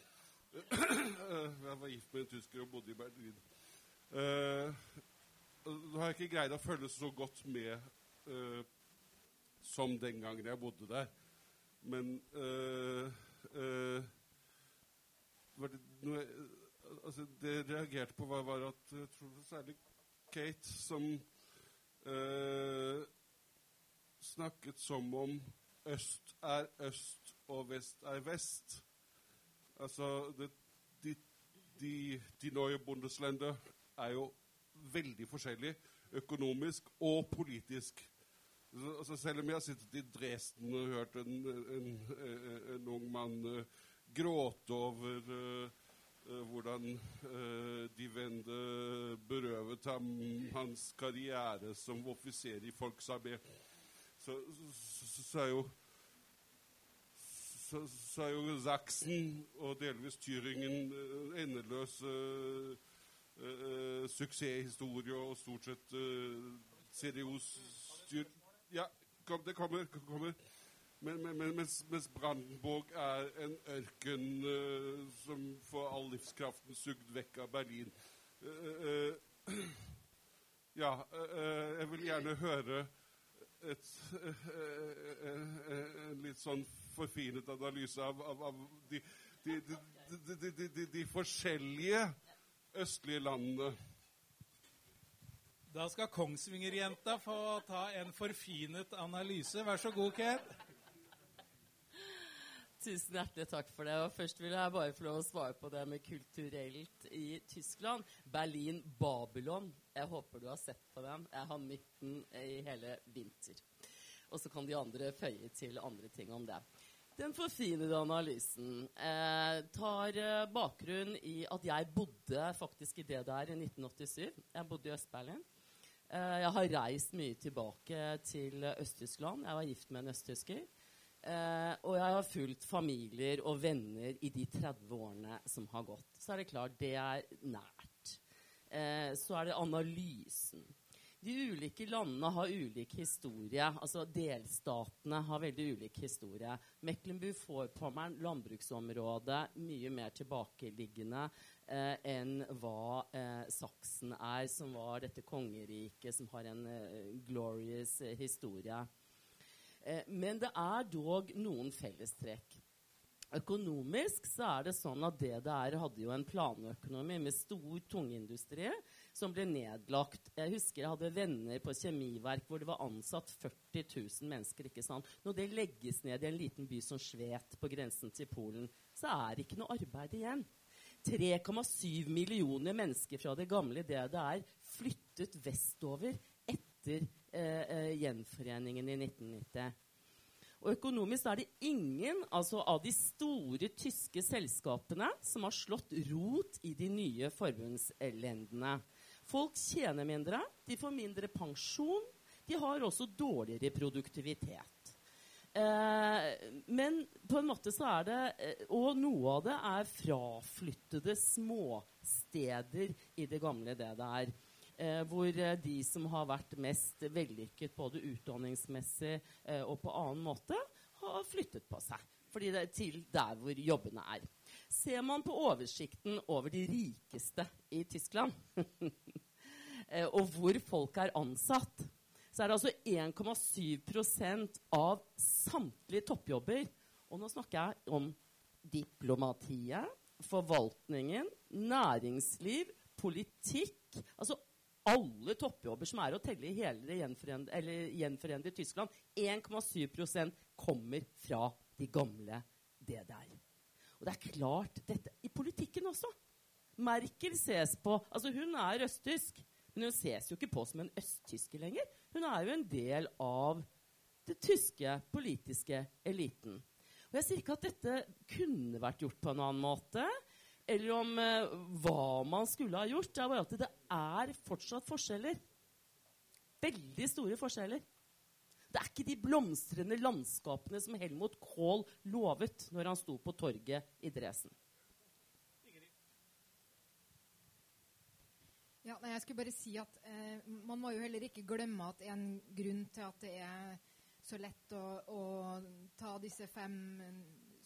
jeg var gift med en tysker og bodde i Berlin. Uh, nå har jeg ikke greid å følge så godt med uh, som den gangen jeg bodde der. Men det, noe, altså det jeg reagerte på, var, var at jeg tror særlig Kate som snakket som om øst er øst og vest er vest. Altså det, de, de, de neue Bundesländer er jo veldig forskjellig økonomisk og politisk. Altså selv om jeg har sittet i Dresden og hørt en, en, en, ung mann uh, gråte over uh, hvordan uh, de Wende berøvet ham hans karriere som offiser i Volksarmé, så, så, så er jo så, så er jo Sachsen og delvis Tyringen endeløse eh, eh, suksesshistorie og stort sett uh, seriøs styr... Ja, kom, det kommer. kommer. Men, men, men, mens, mens Brandenburg er en ørken uh, som får all livskraften sugd vekk av Berlin. Uh, uh, ja, eh, eh, jeg vil gjerne høre et, eh, eh, eh, en litt sånn forfinet analyse av, av, av de, de, de, de forskjellige østlige landene. Da skal Kongsvinger-jenta få ta en forfinet analyse. Vær så god, Ken. Tusen hjertelig takk for det. Og først vil jeg bare få lov å svare på det med kulturelt i Tyskland. Berlin-Babylon. Jeg håper du har sett på den. Jeg har midten i hele vinter. Og så kan de andre føye til andre ting om det. Den forfinede analysen eh, tar eh, bakgrunn i at jeg bodde faktisk i det der i 1987. Jeg bodde i Øst-Berlin. Eh, jeg har reist mye tilbake til Øst-Tyskland. Jeg var gift med en østtysker. Eh, og jeg har fulgt familier og venner i de 30 årene som har gått. Så er det klart, det er nært. Eh, så er det analysen. De ulike landene har ulik historie. altså Delstatene har veldig ulik historie. Mecklenburg-Vorpommern, landbruksområdet, mye mer tilbakeliggende eh, enn hva eh, Saksen er, som var dette kongeriket som har en eh, glorious eh, historie. Eh, men det er dog noen fellestrekk. Økonomisk så er det sånn at DDR hadde jo en planøkonomi med stor tungindustri som ble nedlagt. Jeg husker jeg hadde venner på kjemiverk hvor det var ansatt 40 000 mennesker. ikke sant? Når det legges ned i en liten by som Svet på grensen til Polen, så er det ikke noe arbeid igjen. 3,7 millioner mennesker fra det gamle DDR flyttet vestover etter eh, eh, gjenforeningen i 1990. Og økonomisk er det ingen altså av de store tyske selskapene som har slått rot i de nye forbundslendene. Folk tjener mindre, de får mindre pensjon, de har også dårligere produktivitet. Eh, men på en måte så er det eh, Og noe av det er fraflyttede småsteder i det gamle det DDR. Eh, hvor eh, de som har vært mest vellykket både utdanningsmessig eh, og på annen måte, har flyttet på seg. Fordi det er til der hvor jobbene er. Ser man på oversikten over de rikeste i Tyskland, eh, og hvor folk er ansatt, så er det altså 1,7% av samtlige toppjobber. Og nå snakker jeg om diplomatiet, forvaltningen, næringsliv, politikk. Altså alle toppjobber som er å telle i hele det gjenforenede, gjenforenede Tyskland. 1,7% kommer fra de gamle DDR. Og det er klart dette I politikken også. Merkel ses på altså Hun er østtysk, men hun ses jo ikke på som en østtysker lenger. Hun er jo en del av den tyske politiske eliten. Og Jeg sier ikke at dette kunne vært gjort på en annen måte eller om eh, hva man skulle ha gjort. Det er bare at det er fortsatt forskjeller. Veldig store forskjeller. Det er ikke de blomstrende landskapene som Helmut Kohl lovet når han sto på torget i Dresden. Ja, nei, jeg skulle bare si at eh, Man må jo heller ikke glemme at en grunn til at det er så lett å, å ta disse fem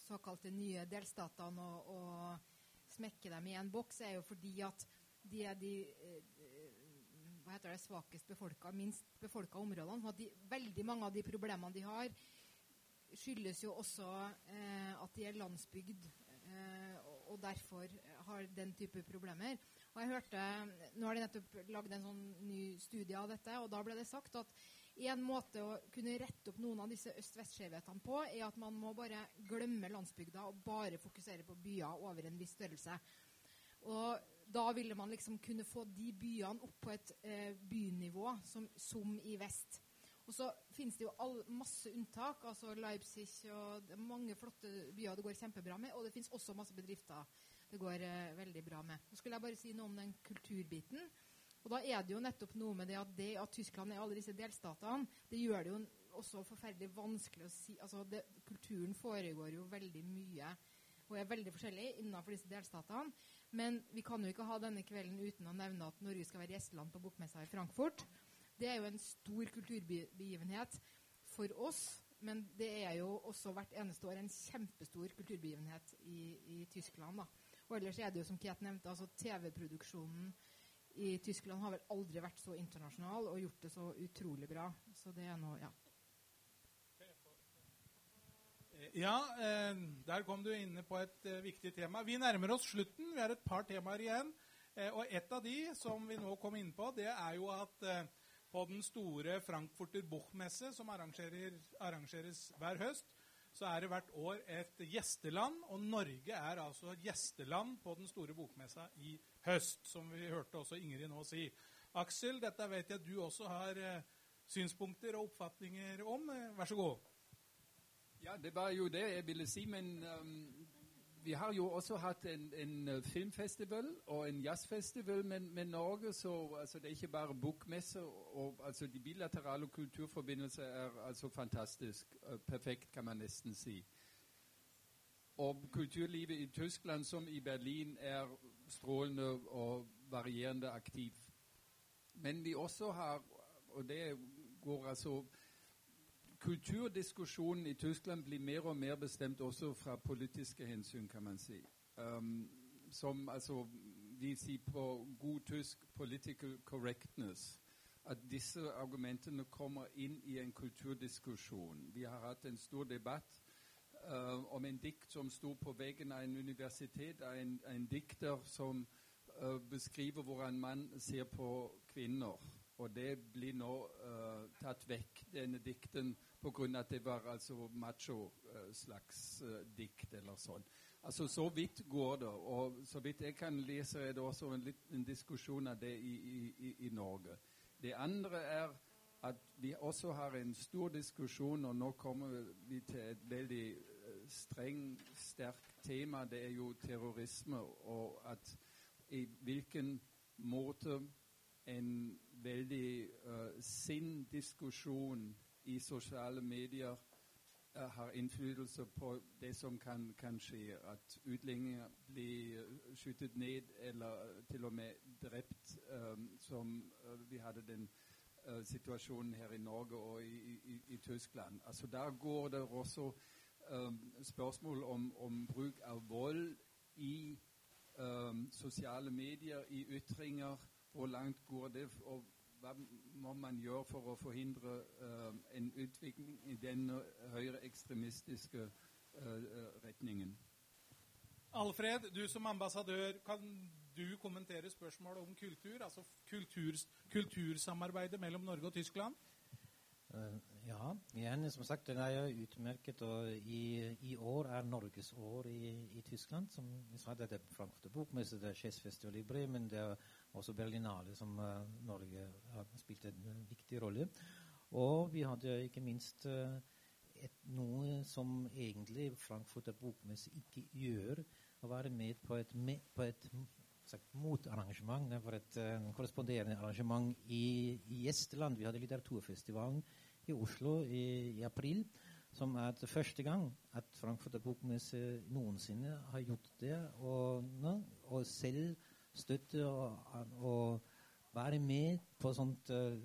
såkalte nye delstatene og, og smekke dem i en boks, er jo fordi at de er de eh, hva heter det, svakest befolka, minst befolka områdene. For de, veldig mange av de problemene de har, skyldes jo også eh, at de er landsbygd. Eh, og, og derfor har den type problemer. Og jeg hørte, Nå har de nettopp lagd en sånn ny studie av dette, og da ble det sagt at en måte å kunne rette opp noen av disse øst-vest-skjevhetene på, er at man må bare glemme landsbygda og bare fokusere på byer over en viss størrelse. Og da ville man liksom kunne få de byene opp på et eh, bynivå som, som, i vest. Og så finnes det jo all, masse unntak. altså Leipzig og mange flotte byer det går kjempebra med. Og det finnes også masse bedrifter det går eh, veldig bra med. Så skulle jeg bare si noe om den kulturbiten. Og da er det jo nettopp noe med det at, det at Tyskland er alle disse delstatene, det gjør det jo også forferdelig vanskelig å si altså det, Kulturen foregår jo veldig mye og er veldig forskjellig innenfor disse delstatene. Men vi kan jo ikke ha denne kvelden uten å nevne at Norge skal være gjesteland på bokmessa i Frankfurt. Det er jo en stor kulturbegivenhet for oss. Men det er jo også hvert eneste år en kjempestor kulturbegivenhet i, i Tyskland. da. Og ellers er det jo som Ket nevnte, altså TV-produksjonen i Tyskland har vel aldri vært så internasjonal og gjort det så utrolig bra. Så det er noe, ja. Ja, eh, der kom du inne på et eh, viktig tema. Vi nærmer oss slutten. Vi har et par temaer igjen. Eh, og et av de som vi nå kom inn på, det er jo at eh, på den store Frankfurter Buchmesse, som arrangeres hver høst, så er det hvert år et gjesteland. Og Norge er altså gjesteland på den store bokmessa i høst, som vi hørte også Ingrid nå si. Aksel, dette vet jeg du også har eh, synspunkter og oppfatninger om. Eh, vær så god. Ja, det var jo det jeg ville si. Men um, vi har jo også hatt en, en uh, filmfestival og en jazzfestival med, med Norge. Så altså, det er ikke bare bokmesse. Og, altså, de bilaterale kulturforbindelser er altså fantastisk. Uh, perfekt, kan man nesten si. Og kulturlivet i Tyskland som i Berlin er strålende og varierende aktiv. Men vi også har, og det går altså Kulturdiskusjonen i Tyskland blir mer og mer bestemt også fra politiske hensyn, kan man si. Um, som altså vi sier på god tysk 'political correctness'. At disse argumentene kommer inn i en kulturdiskusjon. Vi har hatt en stor debatt uh, om en dikt som sto på veggen av en universitet, av en, en dikter som uh, beskriver hvordan man ser på kvinner. Og det blir nå uh, tatt vekk, denne dikten pga. at det var altså macho-slags uh, dikt eller sånn. Altså Så vidt går det. Og så vidt jeg kan lese, er det også en, en diskusjon av det i, i, i, Norge. Det andre er at vi også har en stor diskusjon, og nå kommer vi til et veldig uh, streng, sterkt tema. Det er jo terrorisme, og at i hvilken måte en veldig uh, sinn diskusjon i sosiale medier har innflytelse på det som kan, kan skje. At utlendinger blir skutt ned eller til og med drept, um, som uh, vi hadde den uh, situasjonen her i Norge og i, i, i Tyskland. Altså Der går det også um, spørsmål om, om, bruk av vold i um, sosiale medier, i ytringer. Hvor langt går det? og hva må man gjøre for å forhindre uh, en utvikling i den høyreekstremistiske uh, retningen? Alfred, du som ambassadør, kan du kommentere spørsmålet om kultur? Altså kultur, kultursamarbeidet mellom Norge og Tyskland? Uh, ja, igjen, som sagt, den er jo utmerket. Og i, i, år er Norges år i, i Tyskland. Som vi sa, det er Frankfurter Bokmesse, det er Chessfestival i Bremen, det er også Berlinale, som uh, Norge har spilt en viktig rolle. Og vi hadde ikke minst uh, et, noe som egentlig Frankfurter Bokmesse ikke gjør, å være med på et, med, på et sagt, motarrangement. Var et uh, korresponderende arrangement i, i Gjesteland. Vi hadde litteraturfestivalen i Oslo i, i, april. Som er det første gang at Frankfurter Bokmesse noensinne har gjort det. Og, og selv støtte og, og være med på sånt uh,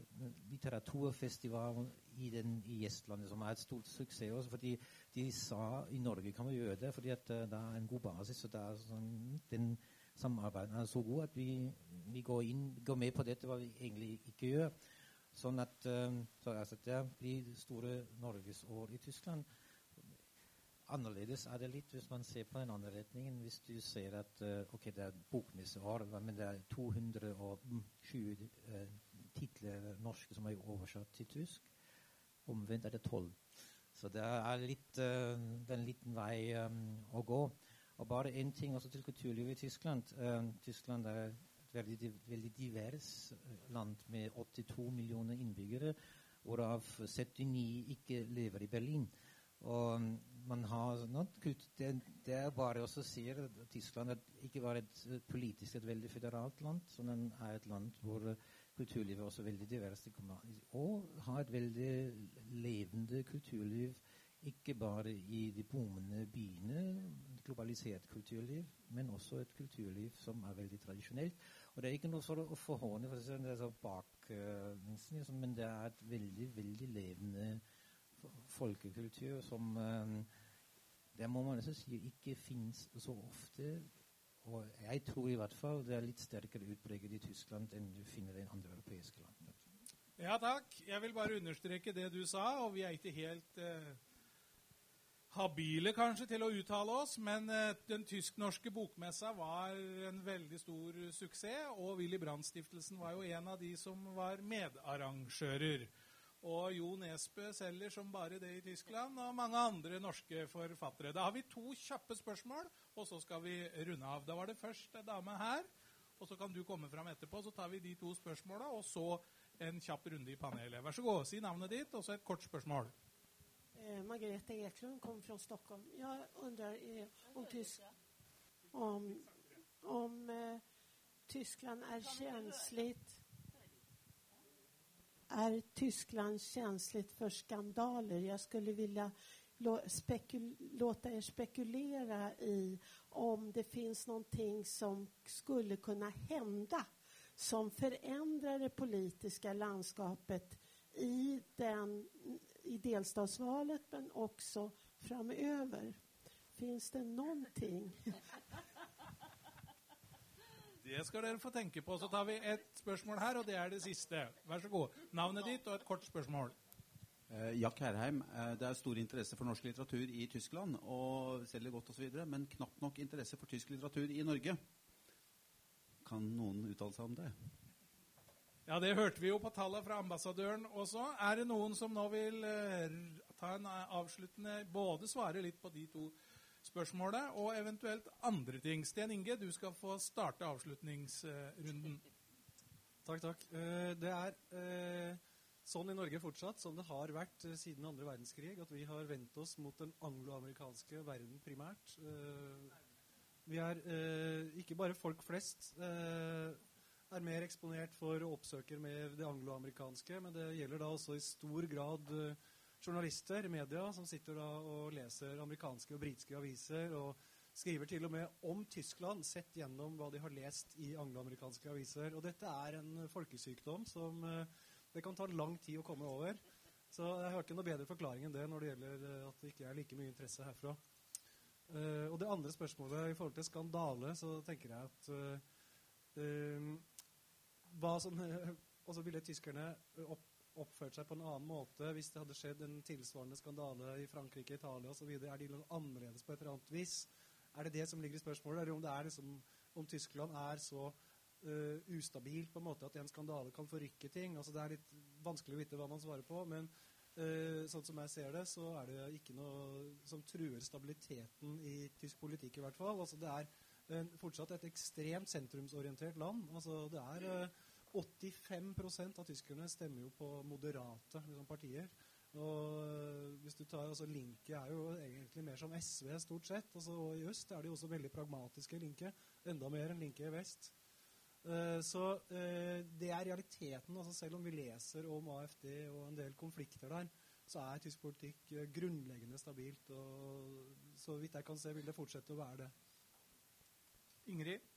litteraturfestival i, den, i Estland, som er et stort suksess. Også fordi de sa i Norge kan vi gjøre det, fordi at, uh, det er en god basis. og det er sånn, den samarbeidet er så god at vi, vi går, inn, går, med på dette, hva vi egentlig ikke gjør. Sånn at, uh, så altså, Det blir store Norgesår i Tyskland. Annerledes er det litt hvis man ser på den andre retningen. Hvis du ser at uh, ok, det er bokmisseår, men det er 220 uh, titler norske som er oversatt til tysk. Omvendt er det tolv. Så det er litt, uh, det er en liten vei å gå. Og bare én ting også til kulturlivet i Tyskland. Tyskland er et veldig, veldig divers land med 82 millioner innbyggere, hvorav 79 ikke lever i Berlin. Og mm, man har det, det er bare å si at Tyskland ikke bare et eh, politisk et veldig føderalt land, men er et land hvor eh, kulturlivet er også veldig diverst. Og har et veldig levende kulturliv, ikke bare i de bommende byene, globalisert kulturliv, men også et kulturliv som er veldig tradisjonelt. Og det er ikke noe for å forhåne, for det sånn, er så bak, eh, men det er et veldig, veldig levende folkekultur som eh, det må man nesten si ikke finnes så ofte. Og jeg tror i hvert fall det er litt sterkere utpreget i Tyskland enn du finner det i andre europeiske land. Ja takk. Jeg vil bare understreke det du sa, og vi er ikke helt eh, habile kanskje til å uttale oss, men eh, den tysk-norske bokmessa var en veldig stor suksess, og Willy Brandt-stiftelsen var jo en av de som var medarrangører. Og Jo Nesbø selger som bare det i Tyskland, og mange andre norske forfattere. Da har vi to kjappe spørsmål, og så skal vi runde av. Da var det først en dame her, og så kan du komme fram etterpå. Så tar vi de to spørsmåla, og så en kjapp runde i panelet. Vær så god, si navnet ditt, og så et kort spørsmål. Eh, Margrethe Eklund kommer fra Stockholm. Jeg undrer eh, om, tysk, om, om eh, Tyskland er känsligt är Tyskland känsligt för skandaler? Jag skulle vilja låta er spekulera i om det finns någonting som skulle kunna hända som förändrar det politiska landskapet i, den, i delstatsvalet men också framöver. Finns det någonting? Det skal dere få tenke på. Så tar vi et spørsmål her, og det er det siste. Vær så god. Navnet ditt og et kort spørsmål. Eh, Jack Herheim, eh, det er stor interesse for norsk litteratur i Tyskland, og selger godt osv., men knapt nok interesse for tysk litteratur i Norge. Kan noen uttale seg om det? Ja, det hørte vi jo på tallene fra ambassadøren også. Er det noen som nå vil eh, ta en eh, avsluttende Både svare litt på de to spørsmålene, og eventuelt andre ting. Sten Inge, du skal få starte avslutningsrunden. Takk, takk. Eh, det er eh, sånn i Norge fortsatt som det har vært eh, siden andre verdenskrig, at vi har vendt oss mot den angloamerikanske verden primært. Vi er ikke bare folk flest er mer eksponert for og oppsøker med det angloamerikanske, men det gjelder da også i stor grad journalister, media, som sitter da og leser amerikanske og britiske aviser og skriver til og med om Tyskland, sett gjennom hva de har lest i angloamerikanske aviser. Og dette er en folkesykdom som eh, det kan ta lang tid å komme over. Så jeg har ikke noe bedre forklaring enn det når det gjelder eh, at det ikke er like mye interesse herfra. Uh, og det andre spørsmålet i forhold til skandale, så tenker jeg at uh, eh, hva som Og så ville tyskerne opp, oppført seg på en annen måte hvis det hadde skjedd en tilsvarende skandale i Frankrike, Italia osv. Er de annerledes på et eller annet vis? Er det det som ligger i spørsmålet, eller om, det er liksom, om Tyskland er så uh, ustabilt på en måte at en skandale kan forrykke ting? Altså, det er litt vanskelig å vite hva man svarer på, men uh, sånn som jeg ser det, så er det ikke noe som truer stabiliteten i tysk politikk, i hvert fall. Altså, det er uh, fortsatt et ekstremt sentrumsorientert land. Altså, det er 85% av tyskerne stemmer jo på moderate liksom, partier. Og øh, hvis du tar, altså Linke er jo egentlig mer som SV stort sett. Altså, og I øst er de også veldig pragmatiske, Linke. Enda mer enn Linke i vest. Eh, så eh, det er realiteten. altså Selv om vi leser om AFD og en del konflikter der, så er tysk politikk eh, grunnleggende stabilt. Og så vidt jeg kan se, vil det fortsette å være det. Ingrid?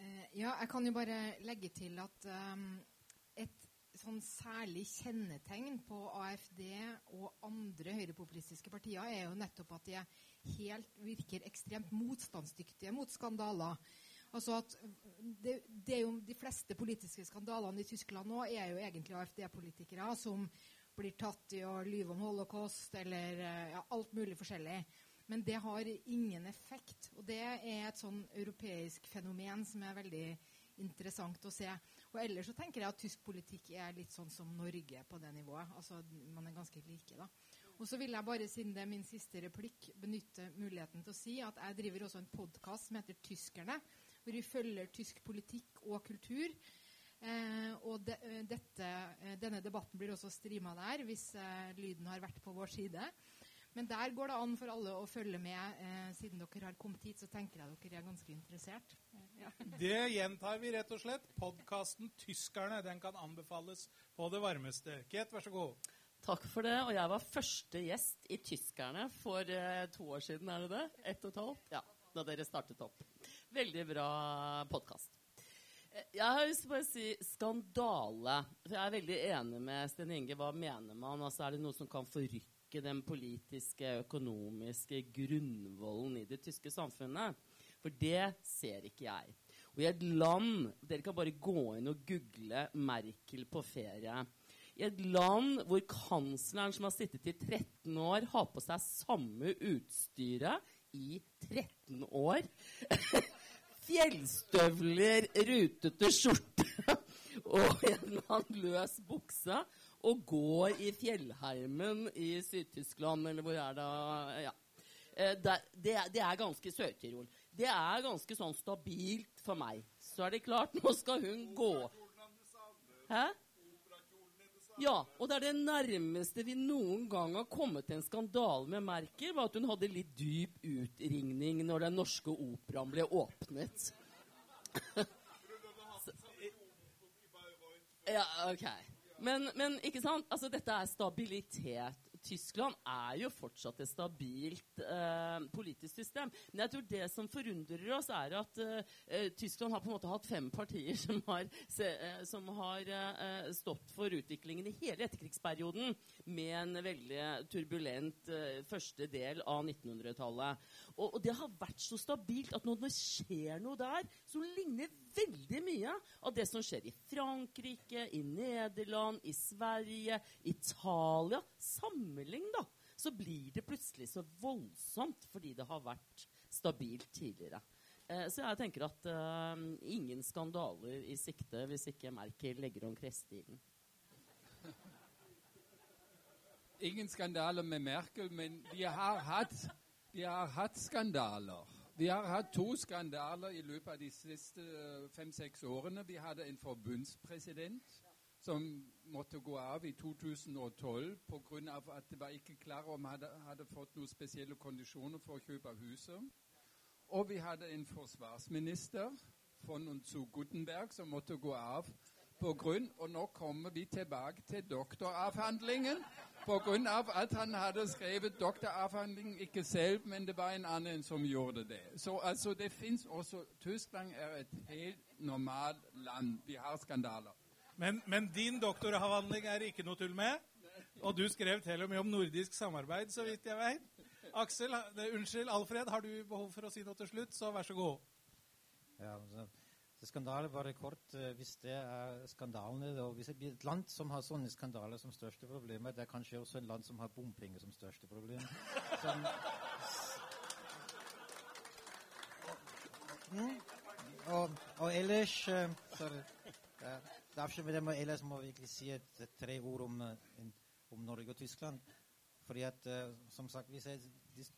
Eh, ja, jeg kan jo bare legge til at um, et sånn særlig kjennetegn på AFD og andre høyrepopulistiske partier er jo nettopp at de helt, virker ekstremt motstandsdyktige mot skandaler. Altså at det, det jo De fleste politiske skandalene i Tyskland nå er jo egentlig AFD-politikere som blir tatt i å lyve om holocaust eller eh, ja, alt mulig forskjellig. Men det har ingen effekt. Og det er et sånn europeisk fenomen som er veldig interessant å se. Og ellers så tenker jeg at tysk politikk er litt sånn som Norge på det nivået. Altså Man er ganske like, da. Og så vil jeg bare, siden det er min siste replikk, benytte muligheten til å si at jeg driver også en podkast som heter Tyskerne, hvor vi følger tysk politikk og kultur. Eh, og de, dette, eh, denne debatten blir også streama der, hvis eh, lyden har vært på vår side. Men der går det an for alle å følge med. Eh, siden dere har kommet hit, så tenker jeg dere er ganske interessert. Ja. Det gjentar vi rett og slett. Podkasten 'Tyskerne' den kan anbefales på det varmeste. Ket, vær så god. Takk for det. Og jeg var første gjest i Tyskerne for eh, to år siden, er det det? Ett og et halvt? Ja, da dere startet opp. Veldig bra podkast. Jeg har lyst til å bare si skandale. For jeg er veldig enig med Sten Inge. Hva mener man? Altså, er det noe som kan forrykke den politiske, økonomiske grunnvollen i det tyske samfunnet? For det ser ikke jeg. Og i et land Dere kan bare gå inn og google 'Merkel på ferie'. I et land hvor kansleren som har sittet i 13 år, har på seg samme utstyret i 13 år fjellstøvler, rutete skjorte og en løs bukse og går i fjellheimen i Syd-Tyskland, eller hvor er det ja. Eh, det, det, er ganske Sør-Tyrol. Det er ganske sånn stabilt for meg. Så er det klart, nå skal hun gå Hæ? Ja, og det er det nærmeste vi noen gang har kommet til en skandale med Merkel, var at hun hadde litt dyp utringning når Den norske operaen ble åpnet. ja, ok. Men, men, ikke sant? Altså, dette er stabilitet. Tyskland er jo fortsatt et stabilt eh, politisk system. Men jeg tror det som forundrer oss, er at eh, Tyskland har på en måte hatt fem partier som har, se, eh, som har eh, stått for utviklingen i hele etterkrigsperioden, med en veldig turbulent eh, første del av 1900-tallet. Og, og, det har vært så stabilt at når det skjer noe der, så ligner veldig mye av det som skjer i Frankrike, i Nederland, i Sverige, Italia. Sammenlign, da. Så blir det plutselig så voldsomt fordi det har vært stabilt tidligere. Eh, så jeg tenker at eh, ingen skandaler i sikte hvis ikke Merkel legger om klesstilen. Ingen skandaler med Merkel, men vi har hatt, de har hatt skandaler. Vi har hatt to skandaler i løpet av de siste eh, fem-seks årene. Vi hadde en forbundspresident som måtte gå av i 2012 pga. at det var ikke klar om hadde, hadde fått noen spesielle kondisjoner for å kjøpe huset. Og vi hadde en forsvarsminister, von und zu Gutenberg, som måtte gå av på grunn, og nå kommer vi tilbake til doktoravhandlingen. På grunn av at han hadde skrevet doktoravhandlingen ikke selv, men det var en annen som gjorde det. Så altså, det fins også Tyskland er et helt normalt land. Vi har skandaler. Men, men din doktoravhandling er ikke noe tull med? Og du skrev til og med om nordisk samarbeid, så vidt jeg vet. Aksel, unnskyld, Alfred, har du behov for å si noe til slutt, så vær så god. Ja, altså skandale, bare kort. Eh, hvis det er skandalene og Hvis det blir et land som har sånne skandaler som største problemer, det er kanskje også et land som har bompenger som største problem. Som, mm, og, og, ellers uh, uh, må, ellers må vi virkelig si et, tre ord om, om, Norge og Tyskland. Fordi at, som sagt, vi ser,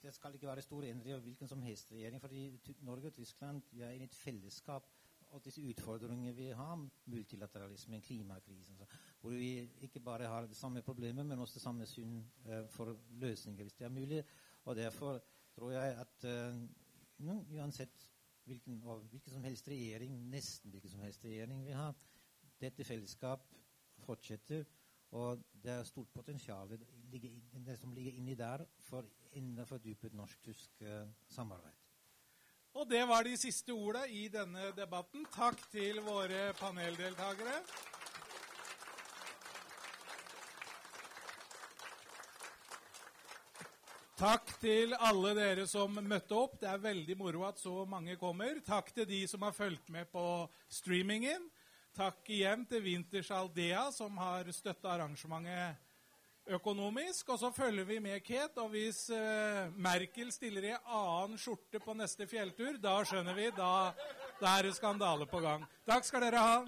Det skal ikke være store endringer av hvilken som helst regjering. fordi Norge og Tyskland er i et fellesskap og disse utfordringene vi har, multilateralismen, klimakrisen, hvor vi ikke bare har det samme problemet, men også det samme syn uh, for løsninger, hvis det er mulig. Og Derfor tror jeg at uh, uansett hvilken, hvilken, som helst regjering, nesten hvilken som helst regjering vi har, dette fellesskap fortsetter. Og det er stort potensial det som ligger inni der for enda fordypet norsk-tysk uh, samarbeid. Og det var de siste orda i denne debatten. Takk til våre paneldeltakere. Takk til alle dere som møtte opp. Det er veldig moro at så mange kommer. Takk til de som har fulgt med på streamingen. Takk igjen til Winters Aldea, som har støtta arrangementet økonomisk. Og så følger vi med Kate, Og hvis uh, Merkel stiller i annen skjorte på neste fjelltur, da skjønner vi da, da er det skandale på gang. Takk skal dere ha.